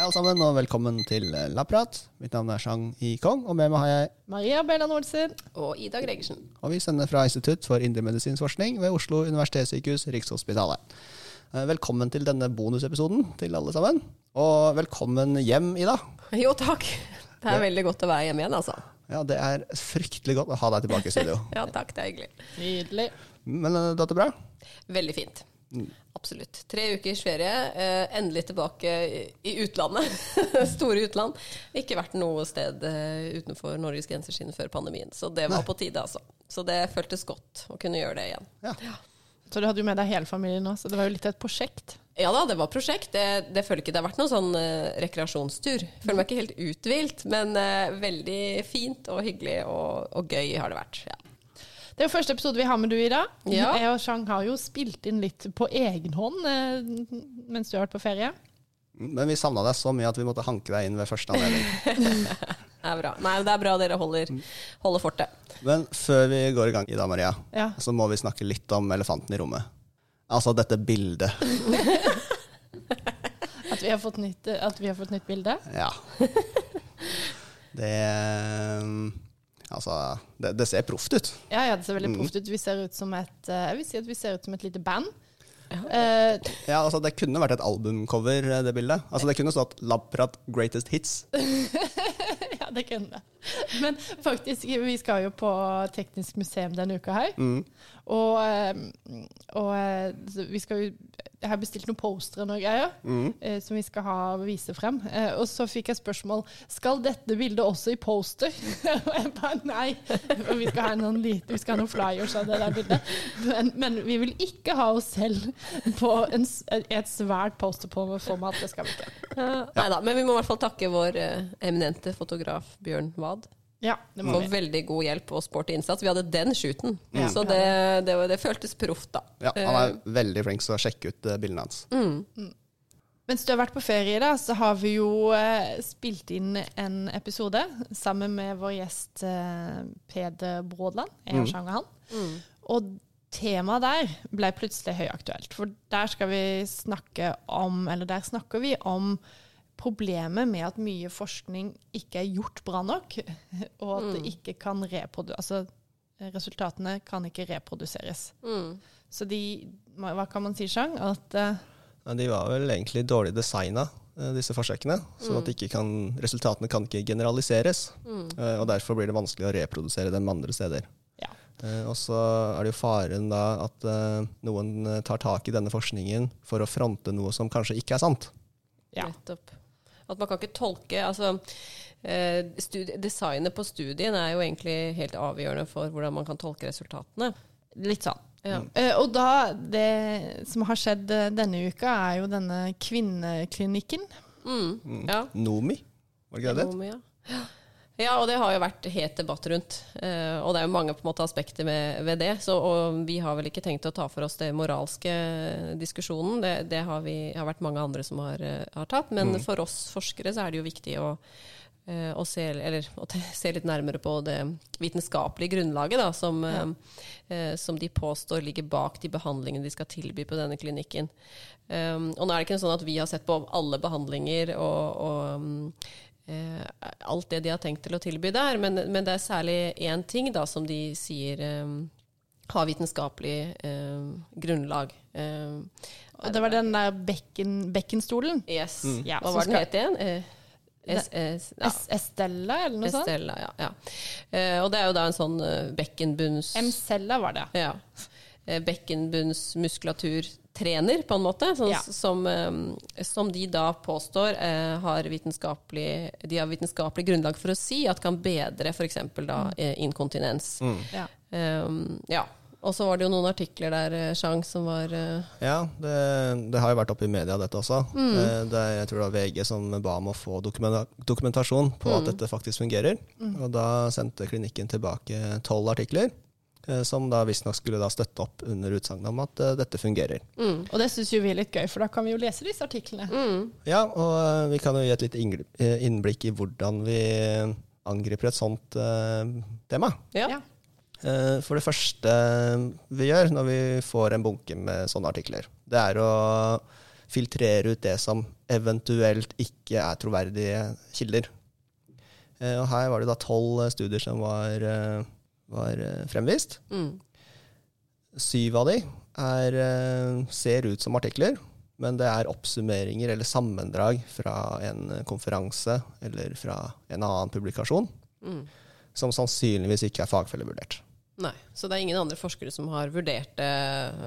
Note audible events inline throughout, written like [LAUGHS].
Hei alle sammen, og velkommen til eh, Lapprat. Mitt navn er Chang I. Kong, og med meg har jeg Maria Belland Olsen. Og Ida Gregersen. Og vi sender fra Institutt for indremedisinsk forskning ved Oslo universitetssykehus, Rikshospitalet. Eh, Velkommen til denne bonusepisoden til alle sammen. Og velkommen hjem, Ida. Jo, takk. Det er veldig godt å være hjemme igjen, altså. Ja, det er fryktelig godt å ha deg tilbake i studio. [LAUGHS] Ja, takk, det er hyggelig. Nydelig. Men du har det bra? Veldig fint. Absolutt. Tre ukers ferie. Eh, endelig tilbake i, i utlandet. [LAUGHS] Store utland. Ikke vært noe sted eh, utenfor Norges grenser siden før pandemien. Så det var på tide, altså. Så det føltes godt å kunne gjøre det igjen. Ja. Så du hadde jo med deg hele familien nå, så det var jo litt av et prosjekt. Ja da, det var prosjekt. Det, det føler ikke det har vært noen sånn uh, rekreasjonstur. Føler meg ikke helt uthvilt, men uh, veldig fint og hyggelig og, og gøy har det vært. Ja. Det er jo første episode vi har med du, Ida. Ja. Jeg og Chang har jo spilt inn litt på egen hånd uh, mens du har vært på ferie. Men vi savna deg så mye at vi måtte hanke deg inn ved første anledning. [LAUGHS] Det er bra. Nei, det er bra dere holder, holder fortet. Men før vi går i gang, Ida Maria, Ja. så må vi snakke litt om elefanten i rommet. Altså dette bildet. [LAUGHS] At vi har fått nytt, at vi har fått nytt bilde. Ja. [LAUGHS] Det Altså, det, det ser proft ut. Ja, ja, det ser Mm. veldig proft ut. Vi ser ut som et eh, Jeg vil si at vi ser ut som et lite band. Uh, Ja, altså Det kunne vært et albumcover, eh, det bildet. Altså Det kunne stått 'Lapprat Greatest Hits'. [LAUGHS] [LAUGHS] det kunne det. Men faktisk, vi skal jo på Teknisk museum denne uka her. Og, eh, og eh, vi skal jo Jeg har bestilt noen postere og noe greier eh, som vi skal ha og vise frem. Eh, og så fikk jeg spørsmål skal dette bildet også i poster. [LAUGHS] og jeg bare nei. For vi skal ha noen, lite, vi skal ha noen flyers av det der bildet. Men, men vi vil ikke ha oss selv på en, et svært posterformat. Det skal vi ikke. Ja. Neida, men vi må i hvert fall takke vår eh, eminente fotograf Bjørn Wad Ja, det må for vi. veldig god hjelp og sporty innsats. Vi hadde den shooten, mm. så det, det, det føltes proft, da. Ja, Han er veldig flink til å sjekke ut eh, bildene hans. Mens du har vært på ferie, da, så har vi jo eh, spilt inn en episode sammen med vår gjest eh, Peder Brådland. Jeg har Sjanger han. Og temaet der ble plutselig høyaktuelt. For der skal vi snakke om, eller der snakker vi om problemet med at mye forskning ikke er gjort bra nok, [LAUGHS] og at det ikke kan. Altså, resultatene kan ikke reproduseres. Så de Hva kan man si? At eh, Ja, de var vel egentlig dårlig designa, eh, disse forsøkene. Sånn at de ikke kan, resultatene kan ikke generaliseres. Eh, Og derfor blir det vanskelig å reprodusere dem andre steder. Ja. Eh, Og så er det jo faren da at noen tar tak i denne forskningen for å fronte noe som kanskje ikke er sant. Ja. Nettopp. At man kan ikke tolke altså, eh, Designet på studien er jo egentlig helt avgjørende for hvordan man kan tolke resultatene. Litt sånn. Ja. Eh, og da, det som har skjedd eh, denne uka, er jo denne kvinneklinikken. Mm. Ja. Nomi, var det ikke det det? het? Ja. Ja, og det har jo vært het debatt rundt. Eh, og det er jo mange på en måte aspekter med, ved det. Så, og vi har vel ikke tenkt å ta for oss det moralske diskusjonen. Det, det har, vi, har vært mange andre som har, eh, har tatt. Men for oss forskere så er det jo viktig å, eh, å, se, eller, å [LAUGHS] se litt nærmere på det vitenskapelige grunnlaget da, som, ja. eh, som de påstår ligger bak de behandlingene de skal tilby på denne klinikken. Um, og nå er det ikke sånn at vi har sett på alle behandlinger og, og um, alt det de har tenkt til å tilby der, men, men det er særlig én ting da som de sier um, har vitenskapelig um, grunnlag. Um, Og det var den der bekken, bekkenstolen. Yes. Ja, Hva var den skal- het igjen? Eh, S, S, ja. Estella, eller noe sånt? Estella, ja. ja. Eh, og det er jo da en sånn eh, bekkenbunns... Mcella var det. Ja. Eh, Bekkenbunnsmuskulaturtrener, på en måte. Sånn, Ja. som, eh, som de da påstår eh, har vitenskapelig, de har vitenskapelig grunnlag for å si at kan bedre f.eks. da eh, inkontinens. Ja. Um, ja. Og så var det jo noen artikler der, eh, Chang, som var Ja, det, det har jo vært oppe i media, dette også. Mm. Det er, jeg tror det var VG som ba om å få dokumentasjon på at dette faktisk fungerer. Og da sendte klinikken tilbake tolv artikler, som da visstnok skulle da støtte opp under utsagnet om at eh, dette fungerer. Og det syns jo vi er litt gøy, for da kan vi jo lese disse artiklene. Ja, og eh, vi kan jo gi et lite eh, innblikk i hvordan vi angriper et sånt eh, tema. ja. Eh, For det første vi gjør når vi får en bunke med sånne artikler, det er å filtrere ut det som eventuelt ikke er troverdige kilder. Eh, Og her var det da tolv studier som var, eh, var eh, fremvist. Mm. Syv av de er, eh, ser ut som artikler, men det er oppsummeringer eller sammendrag fra en konferanse eller fra en annen publikasjon, Mm. som sannsynligvis ikke er fagfellevurdert. Nei, så det er ingen andre forskere som har vurdert det,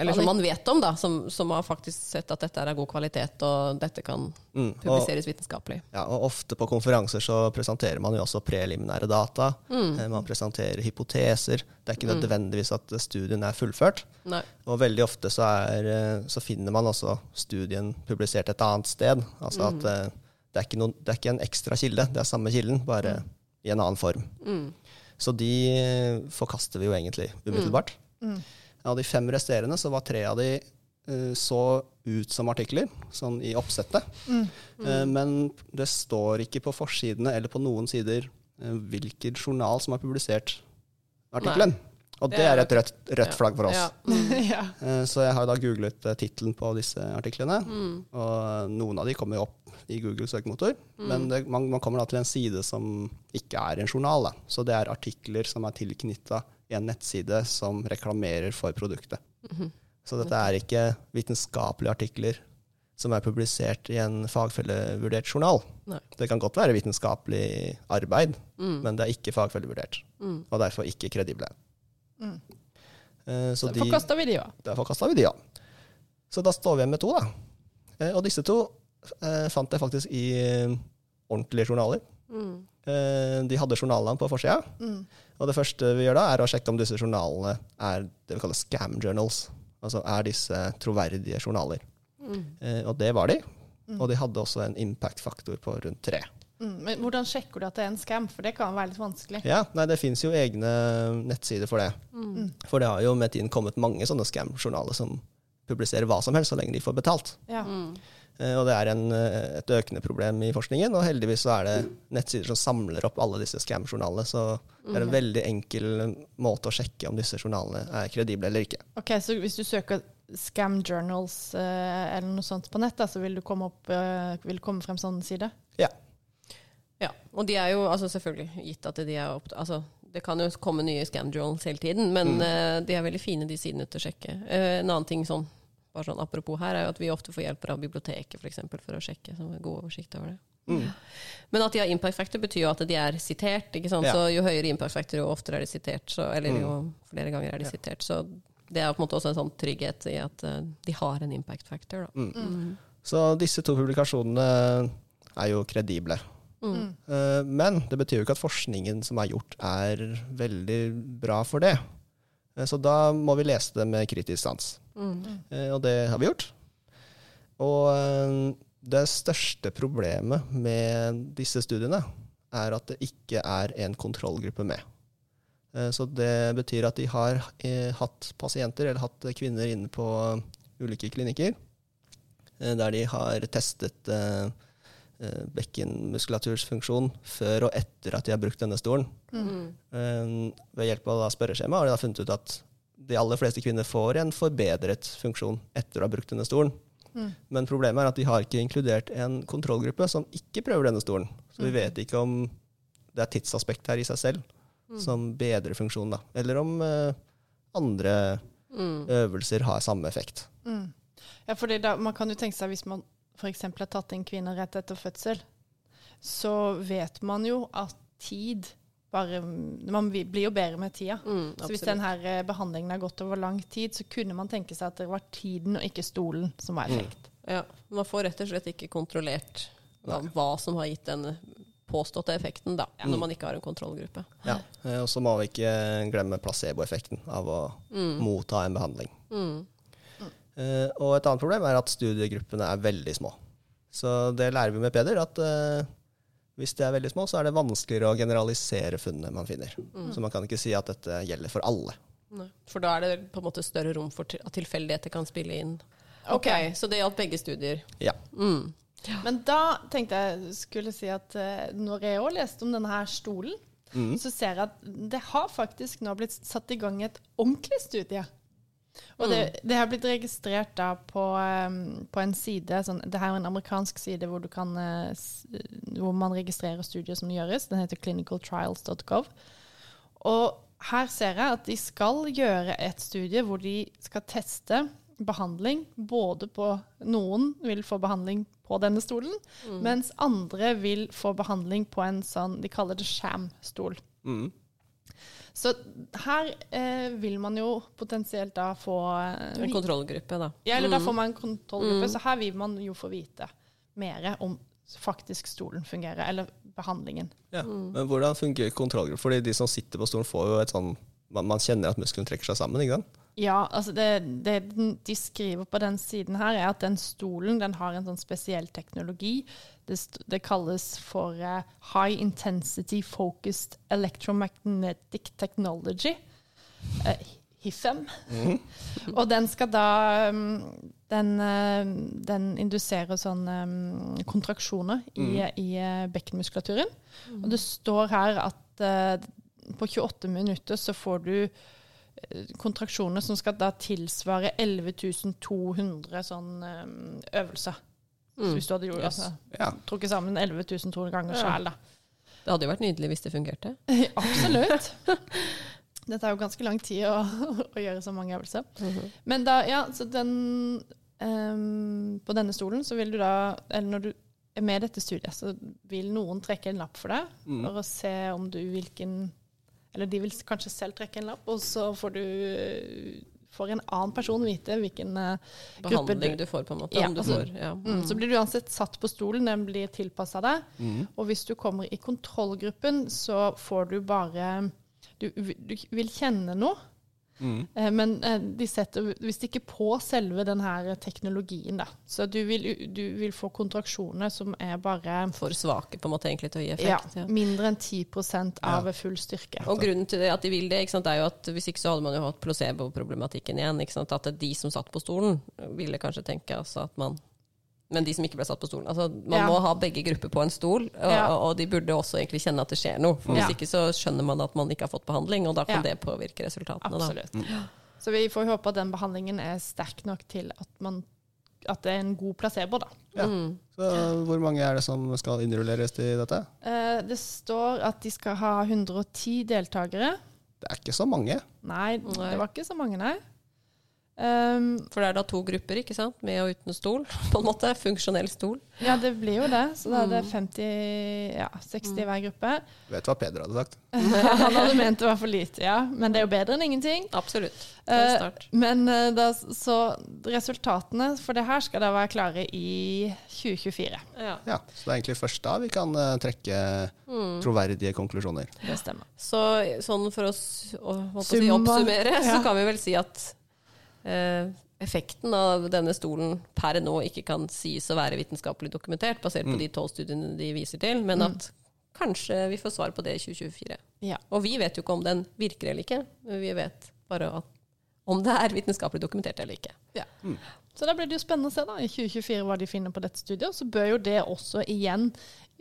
eller som man vet om, da, som, som har faktisk sett at dette er av god kvalitet, og dette kan Mm. Og, publiseres vitenskapelig. ja, og ofte på konferanser så presenterer man jo også preliminære data. Mm. Eh, Man presenterer hypoteser. Det er ikke nødvendigvis at studien er fullført. Nei. Og veldig ofte så, er, eh, så finner man også studien publisert et annet sted. Altså at eh, det er, ikke noen, det er ikke en ekstra kilde, det er samme kilden, bare i en annen form. Mm. Så de forkaster vi jo egentlig umiddelbart. Av de fem resterende så var tre av de eh, så ut som artikler, sånn i oppsettet. Eh, Men det står ikke på forsidene eller på noen sider eh, hvilken journal som har publisert artikkelen. Og det, Det er et rødt, rødt flagg for oss. Ja. [LAUGHS] Mm. Så jeg har da googlet eh, tittelen på disse artiklene, Mm. og noen av de kommer jo opp i Google søkemotor, men det, man, man kommer da til en side som ikke er en journal. Da. Så det er artikler som er tilknytta en nettside som reklamerer for produktet. -hmm. Så dette er ikke vitenskapelige artikler som er publisert i en fagfellevurdert journal. Nei. Det kan godt være vitenskapelig arbeid, Mm. men det er ikke fagfellevurdert, Mm. og derfor ikke kredible. Mm. Eh, Så de, forkasta vi de òg. Derfor kasta vi de, ja. Så da står vi igjen med to, da. Eh, Og disse to eh, fant jeg faktisk i ordentlige journaler. Mm. Eh, De hadde journalene på forsida. Mm. Og det første vi gjør da, er å sjekke om disse journalene er det vi kaller scam journals. Altså er disse troverdige journaler. Mm. Eh, Og det var de. Og de hadde også en impact-faktor på rundt tre. Mm. Men hvordan sjekker du at det er en scam? For det kan være litt vanskelig. Ja, nei, det fins jo egne nettsider for det. Mm. For det har jo med tiden kommet mange sånne scam-journaler som publiserer hva som helst, så lenge de får betalt. Ja. Mm. Eh, Og det er en, eh, et økende problem i forskningen, og heldigvis så er det nettsider som samler opp alle disse scam-journalene, så det er en veldig enkel måte å sjekke om disse journalene er kredible eller ikke. Ok, Så hvis du søker scam journals eh, eller noe sånt på nett, da, så vil, du komme opp, vil komme frem sånn side? Ja. Ja, og de er jo altså selvfølgelig gitt at de er opp, altså, Det kan jo komme nye scam hele tiden, men eh, de er veldig fine, de sidene til å sjekke. Uh, en annen ting sånn, bare sånn apropos her, er jo at vi ofte får hjelp av biblioteket for, eksempel, for å sjekke, så god oversikt over det. Mm. Men at de har impact factor, betyr jo at de er sitert. ikke sant? Ja. Så Jo høyere impact factor, jo oftere er de sitert. Så, eller Mm. jo flere ganger er de Ja. sitert. Så det er på en måte også en sånn trygghet i at eh, de har en impact factor. Da. Mm. Så disse to publikasjonene er jo kredible. Mm. Eh, Men det betyr jo ikke at forskningen som er gjort, er veldig bra for det. Eh, Så da må vi lese det med kritisk sans. Mm. Eh, Og det har vi gjort. Og det største problemet med disse studiene er at det ikke er en kontrollgruppe med. Så det betyr at de har hatt pasienter, eller hatt kvinner inne på ulike klinikker, der de har testet eh, eh, bekkenmuskulaturs funksjon før og etter at de har brukt denne stolen. Mm. Eh, Ved hjelp av spørreskjema har de da funnet ut at de aller fleste kvinner får en forbedret funksjon etter å ha brukt denne stolen. Mm. Men problemet er at de har ikke inkludert en kontrollgruppe som ikke prøver denne stolen. Så vi Mm. vet ikke om det er tidsaspekt her i seg selv Mm. som bedrer funksjonen, da. Eller om eh, andre Mm. øvelser har samme effekt. Mm. Ja, for man kan jo tenke seg hvis man f.eks. har tatt inn kvinner rett etter fødsel, så vet man jo at tid bare Man blir jo bedre med tida. Mm, Så hvis denne behandlingen har gått over lang tid, så kunne man tenke seg at det var tiden og ikke stolen som var effekt. Ja, man får rett og slett ikke kontrollert hva, hva som har gitt den påståtte effekten, da, når man ikke har en kontrollgruppe. Ja. Eh, Og så må vi ikke glemme placeboeffekten av å Mm. motta en behandling. Mm. Eh, og et annet problem er at studiegruppene er veldig små. Så det lærer vi med Peder, at uh, hvis de er veldig små, så er det vanskeligere å generalisere funnene man finner. Så man kan ikke si at dette gjelder for alle. Nei. For da er det på en måte større rom for til- at tilfeldigheter kan spille inn. Ok, okay. Så det gjaldt begge studier. Ja. Mm. Men da tenkte jeg skulle si at eh, når jeg òg leste om denne her stolen, Mm. så ser jeg at det har faktisk nå blitt satt i gang et ordentlig studie. Og det, det har blitt registrert da på, um, på en side sånn, Det her er en amerikansk side hvor, du kan, eh, hvor man registrerer studier som gjøres. Den heter clinicaltrials.gov. Og her ser jeg at de skal gjøre et studie hvor de skal teste behandling både på Noen vil få behandling på denne stolen, mens andre vil få behandling på en sånn De kaller det sham-stol. Mm. Så her eh, vil man jo potensielt da få eh, En kontrollgruppe, da. Ja, eller da får man en kontrollgruppe, så her vil man jo få vite mer om faktisk stolen fungerer, eller behandlingen. Ja. Men hvordan fungerer kontrollgruppe? Fordi de som sitter på stolen, får jo et sånn Man, kjenner at muskelen trekker seg sammen, ikke sant? Ja, altså det, det de skriver på den siden her, er at den stolen den har en sånn spesiell teknologi. Det, det kalles for uh, High Intensity Focused Electromagnetic Technology. uh, HIFEM. [LAUGHS] Og den skal da um, den, uh, den induserer sånne um, kontraksjoner i, i eh, bekkenmuskulaturen. Og det står her at eh, på 28 minutter så får du eh, kontraksjoner som skal da tilsvare 11.200 sånn um, øvelser. Så hvis du hadde gjort Yes. altså, Ja. trukket sammen 11.200 ganger sjæl, da. Det hadde jo vært nydelig hvis det fungerte. [LAUGHS] Absolutt. [LAUGHS] Det tar jo ganske lang tid å, [LAUGHS] å gjøre så mange øvelser. Men da, ja, så den um, På denne stolen så vil du da Eller når du er med i dette studiet, så vil noen trekke en lapp for deg Mm. for å se om du hvilken Eller de vil kanskje selv trekke en lapp, og så får du får en annen person vite hvilken uh, gruppe Behandling du får, på en måte. Ja, om du altså- får, ja. Mm, så blir du uansett satt på stolen, den blir tilpassa deg. Mm. Og hvis du kommer i kontrollgruppen, så får du bare Du, du vil kjenne noe, Mm. eh, men eh, de setter visst ikke på selve denne teknologien, da. Så du vil, du vil få kontraksjoner som er bare For svake på en måte egentlig til å gi effekt. Ja. mindre enn 10 av full styrke. Og grunnen til det, at de vil det, ikke sant, er jo at hvis ikke så hadde man jo hatt placebo-problematikken igjen. Ikke sant? At de som satt på stolen, ville kanskje tenke altså at man Men de som ikke ble satt på stolen. Altså, man Ja. må ha begge grupper på en stol, og, Ja. og de burde også egentlig kjenne at det skjer noe. For Ja. Hvis ikke så skjønner man at man ikke har fått behandling, og da kan Ja. det påvirke resultatene. Da. Så vi får håpe at den behandlingen er sterk nok til at, man, at det er en god placebo, da. Ja. Mm. Så hvor mange er det som skal innrulleres til dette? Eh, det står at de skal ha 110 deltakere. Det er ikke så mange. Nei. det var ikke så mange, nei. Um, For det er da to grupper, ikke sant? Med og uten stol, [LAUGHS] på en måte. Funksjonell stol. ja, det blir jo det. Så da er det Mm. 50, ja, 60 i hver gruppe. Vet du hva Peder hadde sagt? [LAUGHS] Han hadde ment det var for lite, ja. Men det er jo bedre enn ingenting. Absolutt. Start. Men eh, da, så resultatene for det her skal da være klare i 2024. Ja. Ja, Så det er egentlig først da vi kan uh, trekke Mm. troverdige konklusjoner. Det stemmer. Så sånn for oss å å si, oppsummere, oppsummere, så kan vi vel si at effekten av denne stolen per nå ikke kan sies å være vitenskapelig dokumentert, basert på de tolv studiene de viser til, men Mm. at kanskje vi får svar på det i 2024. Ja. Og vi vet jo ikke om den virker eller ikke, men vi vet bare at om det er vitenskapelig dokumentert eller ikke. Så da blir det jo spennende å se da, i 2024 hva de finner på dette studiet. Så bør jo det også igjen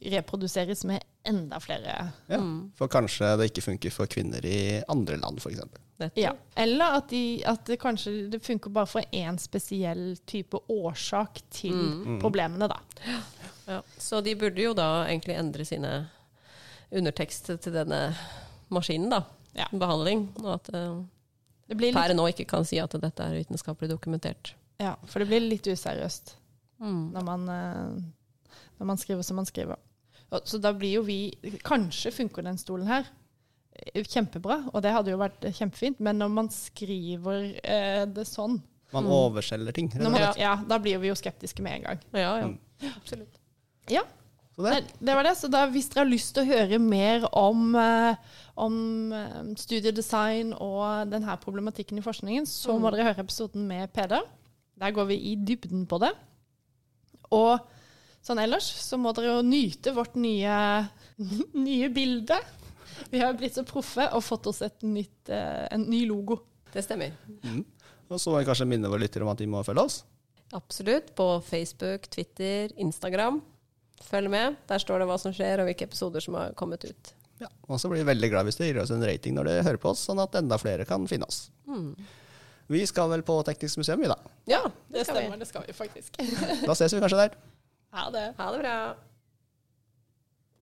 reproduseres med enda flere. Ja. For kanskje det ikke funker for kvinner i andre land, f.eks. Ja. Eller at, de, at det kanskje det funker bare for én spesiell type årsak til problemene, da. Ja. Så de burde jo da egentlig endre sine undertekst til denne maskinen, da. Ja. Behandling. Og at uh, Det blir per nå ikke kan si at dette er vitenskapelig dokumentert. Ja, for det blir litt useriøst Mm. når man, eh, når man skriver som man skriver. Så da blir jo vi Kanskje funker den stolen her eh, kjempebra, og det hadde jo vært kjempefint, men når man skriver eh, det sånn Man overselger ting. man, ja, Da blir vi jo skeptiske med en gang. Ja, ja. Mm. Absolutt. Ja, Så det. Nei, det var det. Så da, hvis dere har lyst til å høre mer om, eh, om studiedesign og denne problematikken i forskningen, så må dere høre episoden med Peder. Der går vi i dybden på det. Og sånn ellers så må dere jo nyte vårt nye, [LAUGHS] nye bilde. Vi har blitt så proffe og fått oss et nytt, eh, en ny logo. Det stemmer. Mm. Og så må vi kanskje minne våre lyttere om at de må følge oss. Absolutt. På Facebook, Twitter, Instagram. Følg med. Der står det hva som skjer, og hvilke episoder som har kommet ut. Ja, og så blir vi veldig glad hvis du gir oss en rating når du hører på oss, sånn at enda flere kan finne oss. Vi skal vel på Teknisk museum, vi da. Ja, Det det stemmer. Vi. det skal vi faktisk. Da ses vi kanskje der. Ha det. Ha det bra.